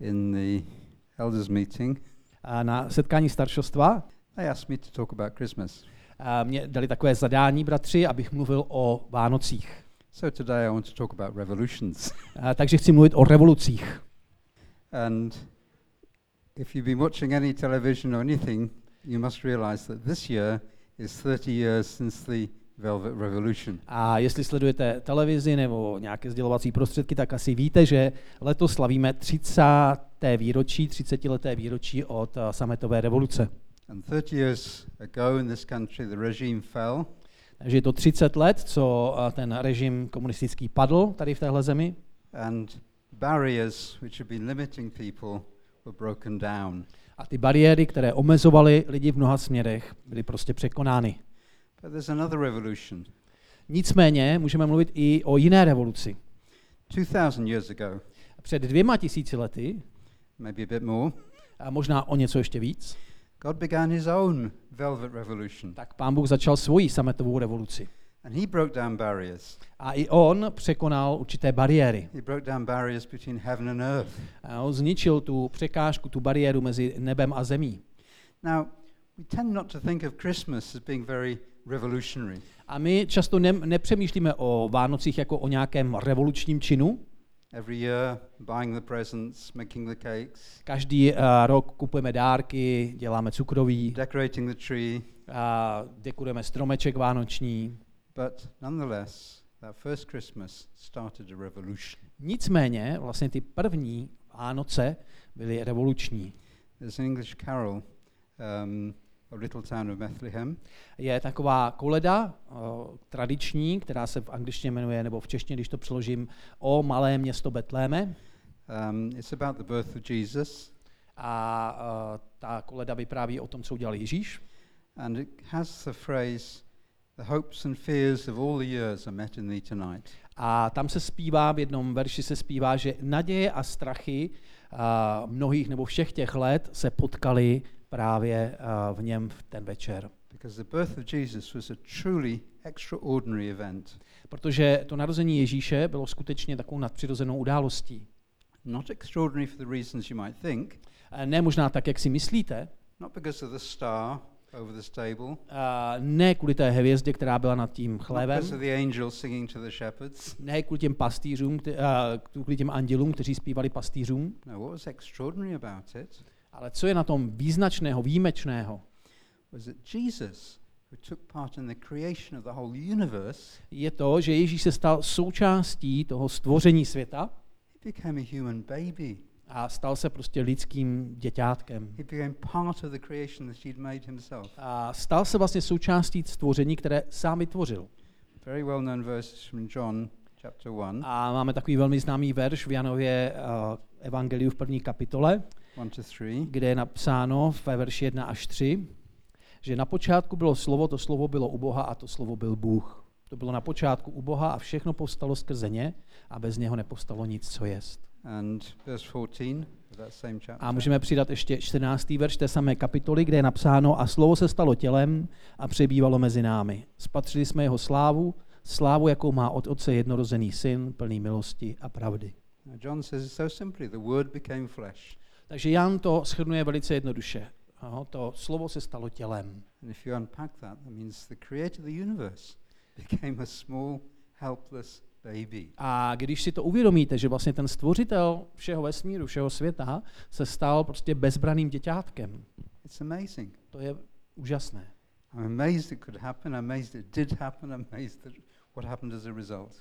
in the elders meeting, A na setkání staršostva they asked me to talk about Christmas. a mě dali takové zadání, bratři, abych mluvil o Vánocích. So today I want to talk about revolutions. A takže chci mluvit o revolucích. and if you've been watching any television or anything, you must realize that this year is 30 years since the Velvet Revolution. A jestli sledujete televizi nebo nějaké sdělovací prostředky, tak asi víte, že letos slavíme 30. výročí, 30 leté výročí od eh, sametové revoluce. And 30 years ago in this country, the regime fell, Takže je to 30 let, co eh, ten režim komunistický padl tady v téhle zemi and barriers which have been limiting people were broken down. a ty bariéry, které omezovaly lidi v mnoha směrech, byly prostě překonány. But there's another revolution. Nicméně můžeme mluvit i o jiné revoluci. 2,000 years ago, Před dvěma tisíci lety, maybe a bit more, a možná o něco ještě víc, God began his own Velvet Revolution. tak pán Bůh začal svoji sametovou revoluci. And he broke down barriers. A i on překonal určité bariéry. He broke down barriers between heaven and earth. A on zničil tu překážku, tu bariéru mezi nebem a zemí. Now, we tend not to think of Christmas as being very revolutionary. A my často ne, nepřemýšlíme o Vánocích jako o nějakém revolučním činu. Every year, buying the presents, making the cakes, Každý uh, rok kupujeme dárky, děláme cukroví, decorating the tree, a dekorujeme stromeček vánoční. but nonetheless, that first Christmas started a revolution. Nicméně vlastně ty první Vánoce byly revoluční. There's an English carol, um, little town of Bethlehem, Je taková koleda uh, tradiční, která se v angličtině jmenuje, nebo v češtině, když to přeložím, o malé město Betléme. Um, it's about the birth of Jesus, A uh, ta koleda vypráví o tom, co udělal Ježíš. and it has the phrase, "The hopes and fears of all the years are met in thee tonight." A tam se zpívá, v jednom verši se zpívá, že naděje a strachy uh, mnohých nebo všech těch let se potkali právě uh, v něm v ten večer. Because the birth of Jesus was a truly extraordinary event. Protože to narození Ježíše bylo skutečně takovou nadpřirozenou událostí. Not extraordinary for the reasons you might think, Eh, Ne možná tak, jak si myslíte, not because of the star over the stable, a ne kvůli té hvězdě, která byla nad tím not because of the angel singing to the shepherds. ne kvůli těm pastýřům, kte- kvůli těm andělům, kteří zpívali pastýřům, No, what was extraordinary about it ale co je na tom význačného, výjimečného, je to, že Ježíš se stal součástí toho stvoření světa a stal se prostě lidským děťátkem. A stal se vlastně součástí stvoření, které sám vytvořil. Very well known verses from John chapter 1, A máme takový velmi známý verš v Janově uh, Evangeliu v první kapitole, 1 to 3. kde je napsáno ve verši 1 až 3, že na počátku bylo slovo, to slovo bylo u Boha a to slovo byl Bůh. To bylo na počátku u Boha a všechno povstalo skrze ně a bez něho nepostalo nic, co jest. And verse 14 of that same chapter. A můžeme přidat ještě 14. verš té samé kapitoly, kde je napsáno a slovo se stalo tělem a přebývalo mezi námi. Spatřili jsme jeho slávu, slávu, jakou má od otce jednorozený syn, plný milosti a pravdy. John says it so simply, the word became flesh. Takže Jan to shrnuje velice jednoduše. Aho, to slovo se stalo tělem. And if you unpack that, that means the creator of the universe became a small, helpless baby. A když si to uvědomíte, že vlastně ten stvořitel všeho vesmíru, všeho světa se stal prostě bezbraným děťátkem, It's amazing. to je úžasné. I'm amazed it could happen. Amazed it did happen. Amazed at what happened as a result.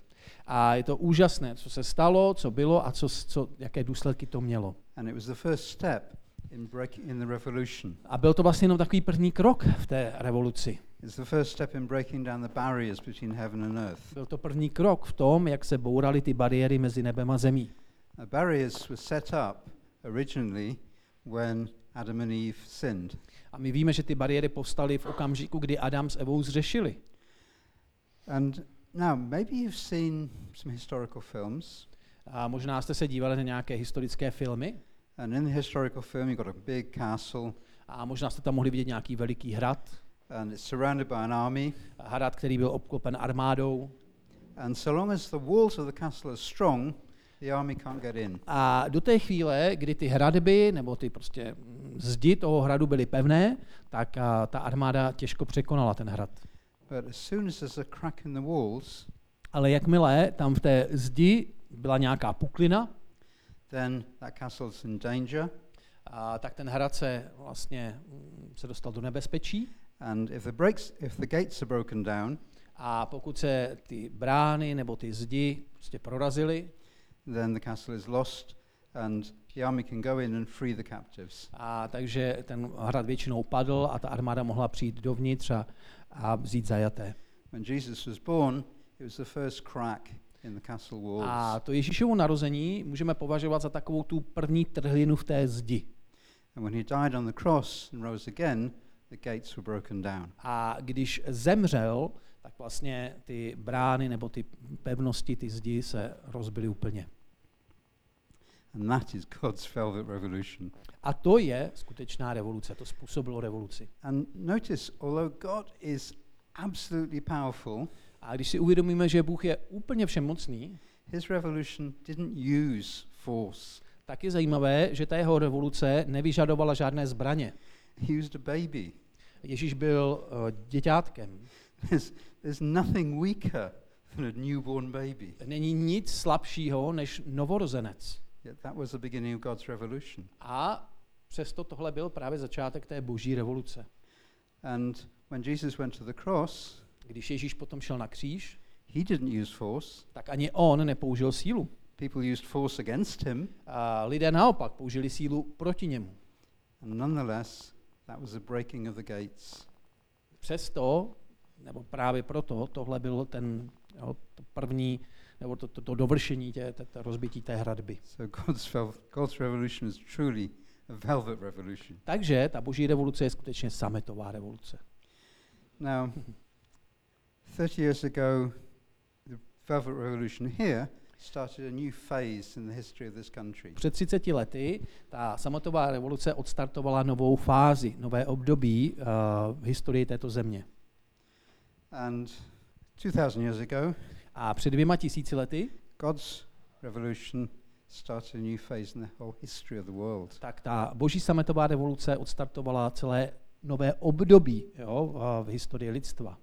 A je to úžasné, co se stalo, co bylo a co, co, jaké důsledky to mělo. And it was the first step in breaking in the revolution. A byl to vlastně jenom takový první krok v té revoluci. It's the first step in breaking down the barriers between heaven and earth. Byl to první krok v tom, jak se bouraly ty bariéry mezi nebem a zemí. The barriers were set up originally when Adam and Eve sinned. A my víme, že ty bariéry povstaly v okamžiku, kdy Adam s Evou zřešili. And now, maybe you've seen some historical films, A možná jste se dívali na nějaké historické filmy and in the historical film, you've got a big castle, a možná jste tam mohli vidět nějaký veliký hrad, and it's surrounded by an army. hrad, který byl obklopen armádou. And so long as the walls of the castle are strong, the army can't get in. A do té chvíle, kdy ty hradby nebo ty prostě zdi toho hradu byly pevné, tak a, ta armáda těžko překonala ten hrad. But as soon as there's a crack in the walls, Ale jakmile tam v té zdi byla nějaká puklina, then that castle's in danger. a tak ten hrad se vlastně mm, se dostal do nebezpečí. And if the breaks, if the gates are broken down, A pokud se ty brány nebo ty zdi prostě prorazily, then the castle is lost, and the army can go in and free the captives. a takže ten hrad většinou padl a ta armáda mohla přijít dovnitř a, a vzít zajaté. When Jesus was born, it was the first crack in the castle walls. A to Ježíšovo narození můžeme považovat za takovou tu první trhlinu v té zdi. And when he died on the cross and rose again, the gates were broken down. A když zemřel, tak vlastně ty brány nebo ty pevnosti, ty zdi se rozbily úplně. And that is God's velvet revolution. A to je skutečná revoluce, to způsobilo revoluci. And notice, although God is absolutely powerful, A když si uvědomíme, že Bůh je úplně všemocný, his revolution didn't use force. tak je zajímavé, že ta jeho revoluce nevyžadovala žádné zbraně. He used a baby. Ježíš byl uh, děťátkem. There's, there's nothing weaker than a newborn baby. Není nic slabšího než novorozenec. That was the beginning of God's revolution. A přesto tohle byl právě začátek té boží revoluce. And when Jesus went to the cross, Když Ježíš potom šel na kříž, he didn't use force. tak ani on nepoužil sílu. People used force against him, A lidé naopak použili sílu proti němu. and nonetheless, that was a breaking of the gates. Přesto, nebo právě proto, tohle byl ten jo, to první, nebo to, to, to dovršení tě, to, to rozbití té hradby. So God's, God's revolution is truly a velvet revolution. Takže ta boží revoluce je skutečně sametová revoluce. Now, 30 years ago, the velvet revolution here started a new phase in the history of this country. Před 30 lety ta sametová revoluce odstartovala novou fázi, nové období uh, v historii této země. And 2000 years ago, A před dvěma tisíci lety, God's revolution started a new phase in the whole history of the world. tak ta boží sametová revoluce odstartovala celé nové období jo, v- historii lidstva.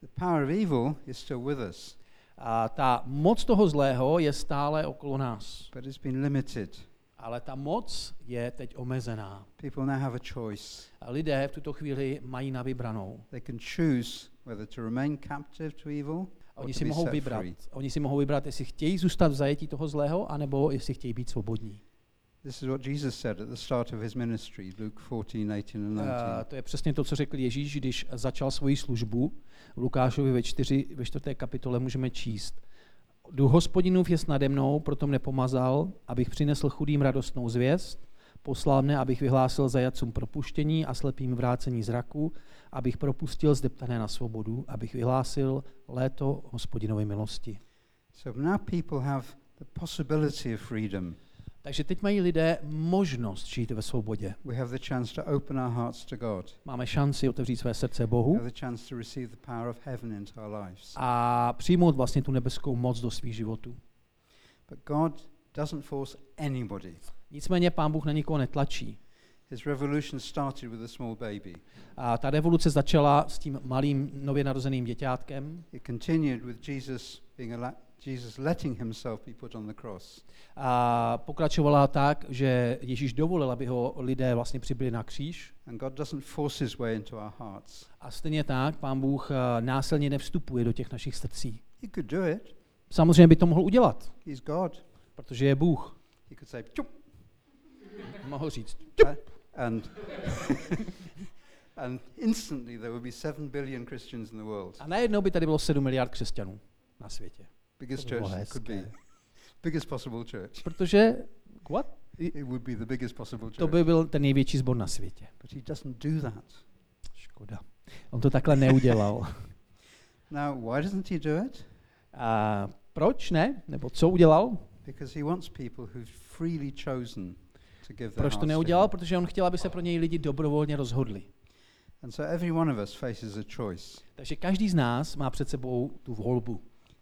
The power of evil is still with us, A ta moc toho zlého je stále okolo nás. but it's been limited. Ale ta moc je teď omezená. People now have a choice. A lidé v tuto chvíli mají na vybranou. They can choose whether to remain captive to evil or Oni si mohou vybrat. free. Oni si mohou vybrat, jestli chtějí zůstat v zajetí toho zlého, anebo jestli chtějí být svobodní. This is what Jesus said at the start of his ministry, Luke 14, 18 and 19. Uh, to je přesně to, co řekl Ježíš, když začal svoji službu. V Lukášovi ve, čtyři, ve čtvrté kapitole můžeme číst. Duch hospodinův je nade mnou, proto mne pomazal, abych přinesl chudým radostnou zvěst, poslal mne, abych vyhlásil zajacům propuštění a slepým vrácení zraku, abych propustil zdeptané na svobodu, abych vyhlásil léto hospodinovy milosti. So now people have the possibility of freedom. Takže teď mají lidé možnost žít ve svobodě. We have the chance to open our hearts to God. Máme šanci otevřít své srdce Bohu have the chance to receive the power of heaven into our lives. a přijmout vlastně tu nebeskou moc do svých životů. But God doesn't force anybody. Nicméně pán Bůh na nikoho netlačí. His revolution started with a small baby. A ta revoluce začala s tím malým nově narozeným děťátkem It continued with Jesus being a Jesus letting himself be put on the cross. a pokračovala tak, že Ježíš dovolil, aby ho lidé vlastně přibyli na kříž. And God doesn't force his way into our hearts. A stejně tak pán Bůh eh, násilně nevstupuje do těch našich srdcí. He could do it. Samozřejmě by to mohl udělat, He's God. Protože je Bůh. He could say, "Chup," Mohl říct. and and instantly there would be seven billion Christians in the world. A najednou by tady bylo 7 miliard křesťanů na světě. Biggest To church could be. Biggest possible church. Protože what? It would be the biggest possible to church. by byl ten největší sbor na světě. But he doesn't do that. Škoda. On to takhle neudělal. Now, why doesn't he do it? A proč ne? Nebo co udělal? Proč to neudělal? Protože on chtěl, aby se pro něj lidi dobrovolně rozhodli. And so every one of us faces a choice. Takže každý z nás má před sebou tu volbu.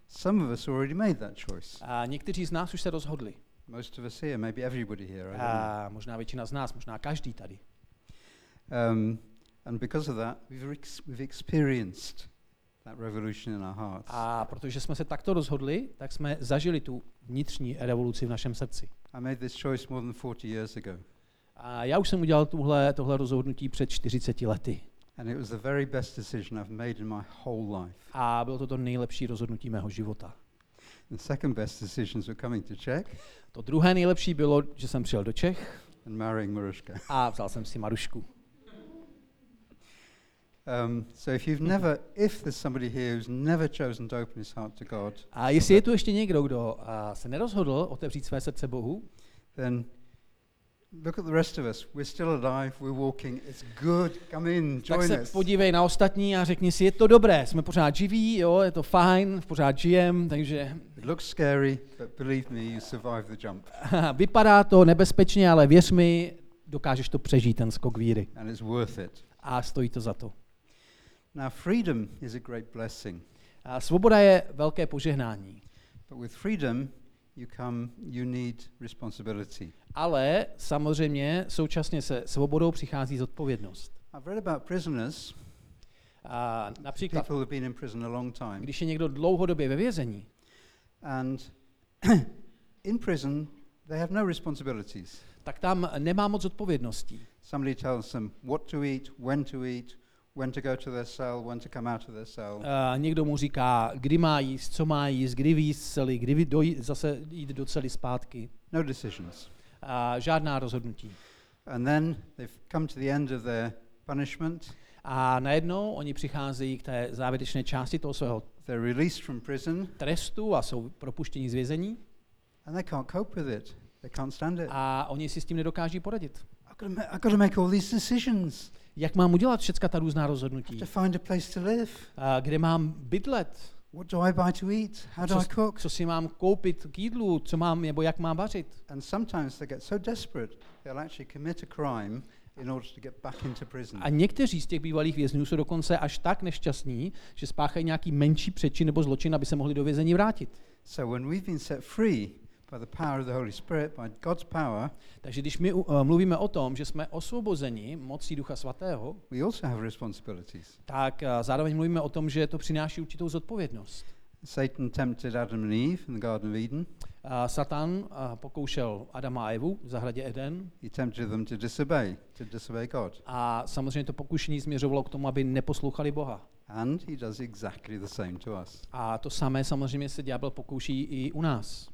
Some of us already made that choice. A někteří z nás už se rozhodli. Most of us here, maybe everybody here. A možná většina z nás, možná každý tady. Um, and because of that, we've, ex- we've experienced that revolution in our hearts. A protože jsme se takto rozhodli, tak jsme zažili tu vnitřní revoluci v našem srdci. I made this choice more than 40 years ago. A já už jsem udělal tuhle, tohle rozhodnutí před 40 lety. And it was the very best decision I've made in my whole life. A bylo to to nejlepší rozhodnutí mého života. The second best decisions were coming to Czech To druhé nejlepší bylo, že jsem přijel do Čech and marrying Marushka. a vzal jsem si Marušku. Um, so if you've never, if there's somebody here who's never chosen to open his heart to God, A jestli je tu ještě někdo, kdo a, se nerozhodl otevřít své srdce Bohu, then look at the rest of us. We're still alive. We're walking. It's good. Come in. tak Join se us. podívej na ostatní a řekni si, je to dobré, jsme pořád živí, jo, je to fajn, pořád žijem, takže It looks scary, but believe me, you survive the jump, vypadá to nebezpečně, ale věř mi, dokážeš to přežít, ten skok víry. and it's worth it. A stojí to za to. Now, freedom is a great blessing, A svoboda je velké požehnání, but with freedom, you come. You need responsibility. ale samozřejmě současně se svobodou přichází zodpovědnost. I've read about prisoners, A například, people who've been in prison a long time, když je někdo dlouhodobě ve vězení, and in prison they have no responsibilities. tak tam nemá moc odpovědností. Somebody tells them what to eat, when to eat, when to go to their cell, when to come out of their cell. A někdo mu říká, kdy má jíst, co má jíst, kdy výjist z cely, kdy dojít, zase jít do cely zpátky. No decisions. A žádná rozhodnutí. And then they've come to the end of their punishment. A najednou oni přicházejí k té závěrečné části toho svého They're released from prison, trestu a jsou propuštěni z vězení and they can't cope with it. They can't stand it. a oni si s tím nedokáží poradit. I've got to make all these decisions. Jak mám udělat všecka ta různá rozhodnutí? To find a place to live. A kde mám bydlet? What do I buy to eat? How do Co, I cook? co si mám koupit k jídlu? Co mám, nebo jak mám vařit? And sometimes they get so desperate they'll actually commit a crime in order to get back into prison. A někteří z těch bývalých vězňů jsou dokonce až tak nešťastní, že spáchají nějaký menší přečin nebo zločin, aby se mohli do vězení vrátit. So when we've been set free by the power of the Holy Spirit, by God's power, Takže když my uh, mluvíme o tom, že jsme osvobozeni mocí Ducha Svatého, we also have responsibilities. tak uh, zároveň mluvíme o tom, že to přináší určitou zodpovědnost. Satan tempted Adam and Eve in the Garden of Eden. Uh, Satan uh, pokoušel Adama a Evu v zahradě Eden He tempted them to disobey, to disobey God. a samozřejmě to pokušení směřovalo k tomu, aby neposlouchali Boha. And he does exactly the same to us. A to samé samozřejmě se ďábel pokouší i u nás.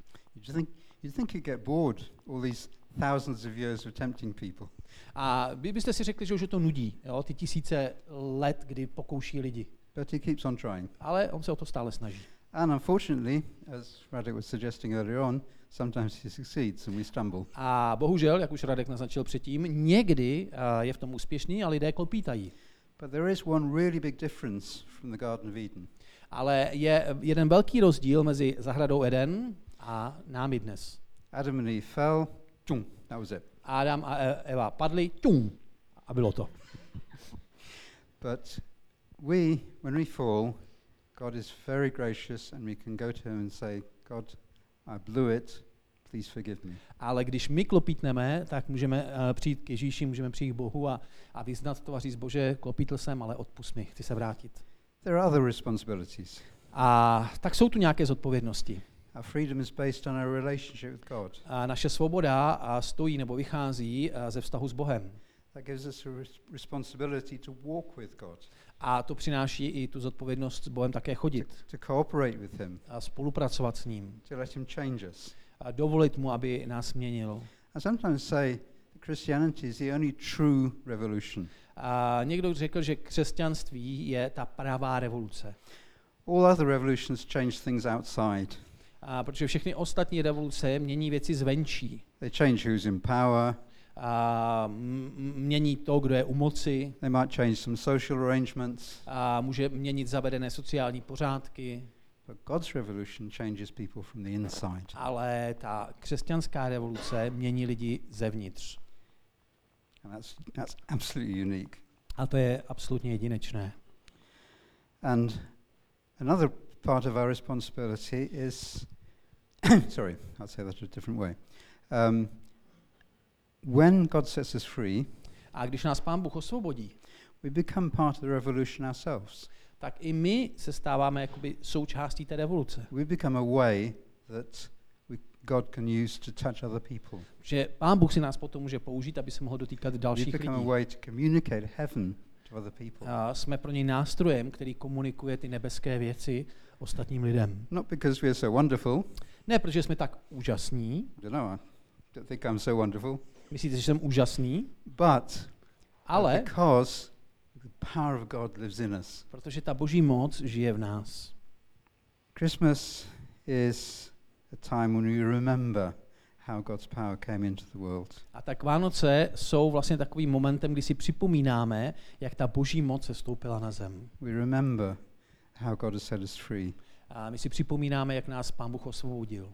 You think, you think you get bored all these thousands of years of tempting people. A vy byste si řekli, že už je to nudí, jo? ty tisíce let, kdy pokouší lidi. But he keeps on trying. Ale on se o to stále snaží. And unfortunately, as Radek was suggesting earlier on, sometimes he succeeds and we stumble. A bohužel, jak už Radek naznačil předtím, někdy uh, je v tom úspěšný a lidé klopítají. But there is one really big difference from the Garden of Eden. Ale je jeden velký rozdíl mezi zahradou Eden a námi dnes. Adam and Eve fell, tum, that was it. Adam a E- Eva padli, tum, a bylo to. But we, when we fall, God is very gracious and we can go to him and say, God, I blew it, please forgive me. Ale když my klopítneme, tak můžeme uh, přijít k Ježíši, můžeme přijít k Bohu a, a vyznat to a říct, Bože, klopítl jsem, ale odpust mi, chci se vrátit. There are other responsibilities. A tak jsou tu nějaké zodpovědnosti. Our freedom is based on our relationship with God. A naše svoboda a stojí nebo vychází a, ze vztahu s Bohem. That gives us a res- responsibility to walk with God, A to přináší i tu zodpovědnost s Bohem také chodit to cooperate with him, a spolupracovat s ním to let him change us. a dovolit mu, aby nás měnil. I sometimes say Christianity is the only true revolution. A někdo řekl, že křesťanství je ta pravá revoluce. All other revolutions change things outside. A protože všechny ostatní revoluce mění věci zvenčí. They change who's in power. A mění to, kdo je u moci. They might change some social arrangements. A může měnit zavedené sociální pořádky. But God's revolution changes people from the inside. Ale ta křesťanská revoluce mění lidi zevnitř. And that's, that's absolutely unique. A to je absolutně jedinečné. And another part of our responsibility is, sorry, I'll say that a different way. Um, when God sets us free, A když nás Pán Bůh osvobodí, we become part of the revolution ourselves. tak i my se stáváme jakoby součástí té revoluce. We become a way that we, God can use to touch other people. Že Pán Bůh si nás potom může použít, aby se mohl dotýkat We dalších become a lidí. way to communicate heaven to other people. A jsme pro něj nástrojem, který komunikuje ty nebeské věci ostatním lidem. Not because we're so wonderful. Ne, protože jsme tak úžasní. I don't know. I don't think I'm so wonderful. Myslíte, že jsem úžasný? But Ale because the power of God lives in us. protože ta boží moc žije v nás. Christmas is a time when we remember how God's power came into the world. A tak Vánoce jsou vlastně takovým momentem, kdy si připomínáme, jak ta boží moc se stoupila na zem. We remember how God has set us free. A my si připomínáme, jak nás Pán Bůh osvobodil.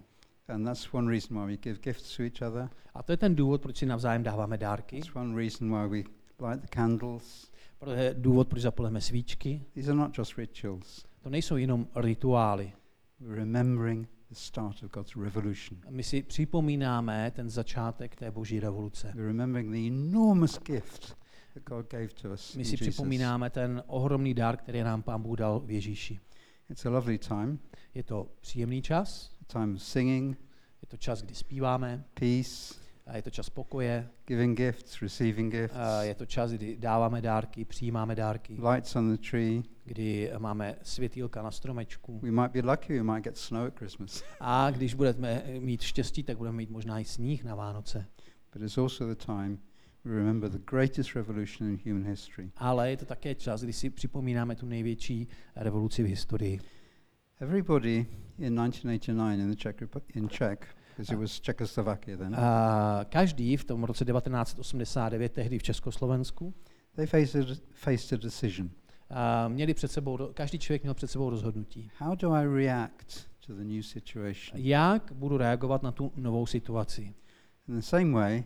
And that's one reason why we give gifts to each other. A to je ten důvod, proč si navzájem dáváme dárky. That's one reason why we light the candles. To je důvod, proč zapaleme svíčky. These are not just rituals. To nejsou jenom rituály. We're remembering the start of God's revolution. My si připomínáme ten začátek té boží revoluce. We're remembering the enormous gift that God gave to us. My si připomínáme ten ohromný dar, který nám Pán Bůh dal v Ježíši. It's a lovely time, Je to příjemný čas, a time singing, je to čas, kdy zpíváme, peace, a je to čas pokoje, giving gifts, receiving gifts, a je to čas, kdy dáváme dárky, přijímáme dárky, lights on the tree. kdy máme světýlka na stromečku. We might be lucky, we might get snow at Christmas. A když budeme mít štěstí, tak budeme mít možná i sníh na Vánoce. But it's also the time remember the greatest revolution in human history. Ale je to také čas, kdy si připomínáme tu největší revoluci v historii. Everybody in 1989 in the Czech, in Czech, because it was Czechoslovakia then, A každý v tom roce 1989, tehdy v Československu, they faced a, faced a decision. a měli před sebou, každý člověk měl před sebou rozhodnutí. How do I react to the new situation? Jak budu reagovat na tu novou situaci? In the same way,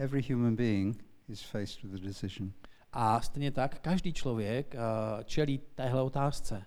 every human being is faced with a decision. A stejně tak každý člověk uh, čelí téhle otázce.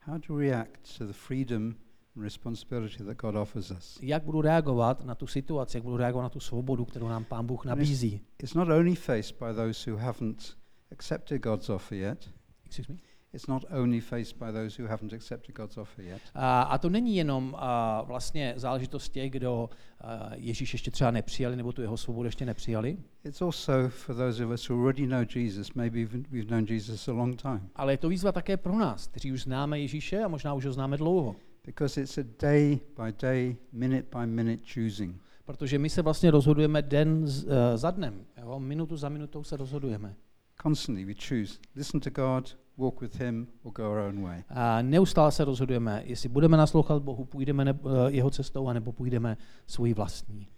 How to react to the freedom and responsibility that God offers us. Jak budu reagovat na tu situaci, jak budu reagovat na tu svobodu, kterou nám Pán Bůh nabízí. It's not only faced by those who haven't accepted God's offer yet, Excuse me? It's not only faced by those who haven't accepted God's offer yet, A, a to není jenom a, vlastně záležitost těch, kdo a, Ježíš ještě třeba nepřijali, nebo tu jeho svobodu ještě nepřijali, it's also for those of us who already know Jesus. Maybe we've known Jesus a long time. ale je to výzva také pro nás, kteří už známe Ježíše a možná už ho známe dlouho. Because it's a day by day, minute by minute choosing. Protože my se vlastně rozhodujeme den z, uh, za dnem, jo? minutu za minutou se rozhodujeme. Constantly we choose listen to God, walk with Him, or go our own way. A neustále se rozhodujeme, jestli budeme naslouchat Bohu, půjdeme ne, uh, jeho cestou, anebo půjdeme svojí vlastní.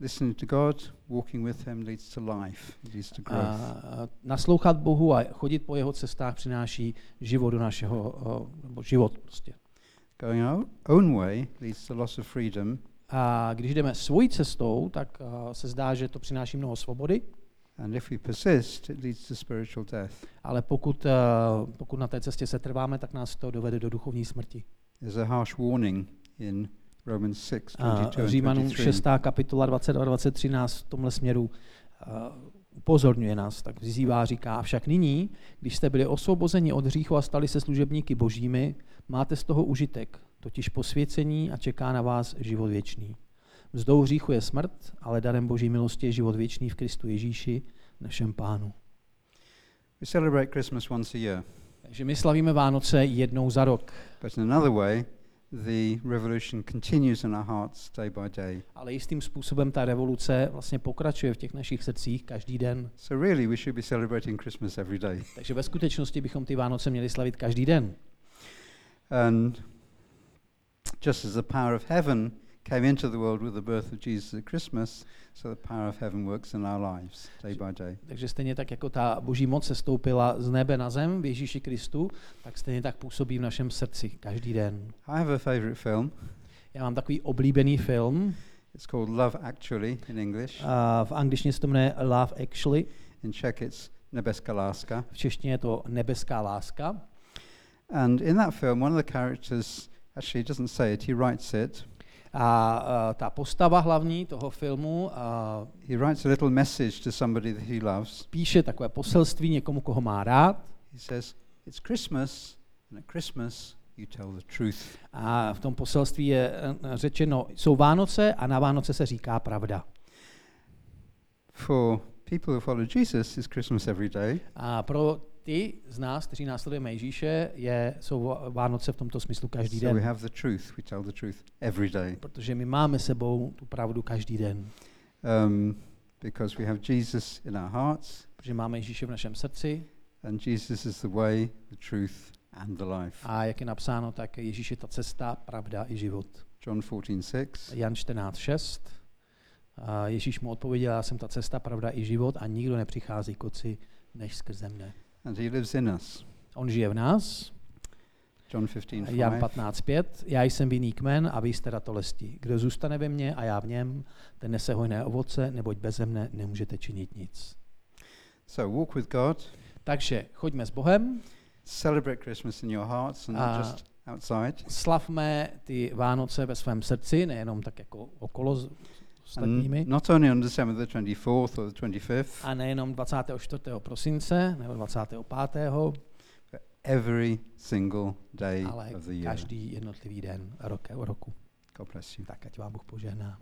Listening to God, walking with Him leads to life, leads to growth. A naslouchat Bohu a chodit po jeho cestách přináší život do našeho, nebo život prostě. Going our own way leads to loss of freedom, A když jdeme svojí cestou, tak uh, se zdá, že to přináší mnoho svobody, and if we persist, it leads to spiritual death. ale pokud, uh, pokud na té cestě se trváme, tak nás to dovede do duchovní smrti. There's a harsh warning in Romans 6, A 22 and Římanům 23. 6. kapitola 22 a 23 nás v tomhle směru uh, upozorňuje nás, tak vyzývá, říká, však nyní, když jste byli osvobozeni od hříchu a stali se služebníky božími, máte z toho užitek, totiž posvěcení a čeká na vás život věčný. Mzdou hříchu je smrt, ale darem boží milosti je život věčný v Kristu Ježíši, našem pánu. We celebrate Christmas once a year, Takže my slavíme Vánoce jednou za rok, but in another way, the revolution continues in our hearts day by day. ale jistým způsobem ta revoluce vlastně pokračuje v těch našich srdcích každý den. So really, we should be celebrating Christmas every day. Takže ve skutečnosti bychom ty Vánoce měli slavit každý den. And just as the power of heaven came into the world with the birth of Jesus at Christmas, so the power of heaven works in our lives day by day. Takže stejně tak, jako ta boží moc se stoupila z nebe na zem v Ježíši Kristu, tak stejně tak působí v našem srdci každý den. I have a favorite film. Já mám takový oblíbený film, It's called Love Actually in English. a v angličtině se to jmenuje Love Actually, In Czech, it's Nebeska Láska. v češtině je to Nebeská láska. And in that film, one of the characters actually doesn't say it, he writes it. A uh, ta postava hlavní toho filmu uh, He writes a little message to somebody that he loves. píše takové poselství někomu, koho má rád. He says, It's Christmas, and at Christmas you tell the truth. A v tom poselství je eh, řečeno, jsou Vánoce a na Vánoce se říká pravda. For people who follow Jesus, it's Christmas every day. A pro ty z nás, kteří následujeme Ježíše, je, jsou Vánoce v tomto smyslu každý So we den. have the truth, we tell the truth every day. Protože my máme sebou tu pravdu každý den. Um, because we have Jesus in our hearts, Protože máme Ježíše v našem srdci and Jesus is the way, the truth, and the life. a jak je napsáno, tak Ježíš je ta cesta, pravda i život. John 14:6. Jan 14.6. A Ježíš mu odpověděl, já jsem ta cesta, pravda i život a nikdo nepřichází k otci než skrze mne. And he lives in us. On žije v nás, John 15, Jan 5. 15.5, já jsem vinný kmen a vy jste ratolesti. Kdo zůstane ve mně a já v něm, ten nese hojné ovoce, neboť beze mne nemůžete činit nic. So walk with God, Takže choďme s Bohem, celebrate Christmas in your hearts and not just outside. slavme ty Vánoce ve svém srdci, nejenom tak jako okolo ostatními. Not only on December the 24th or the 25th, A nejenom 24. prosince nebo 25. but every single day ale of the year. každý jednotlivý den rok, roku. God bless you. Tak ať vám Bůh požehná.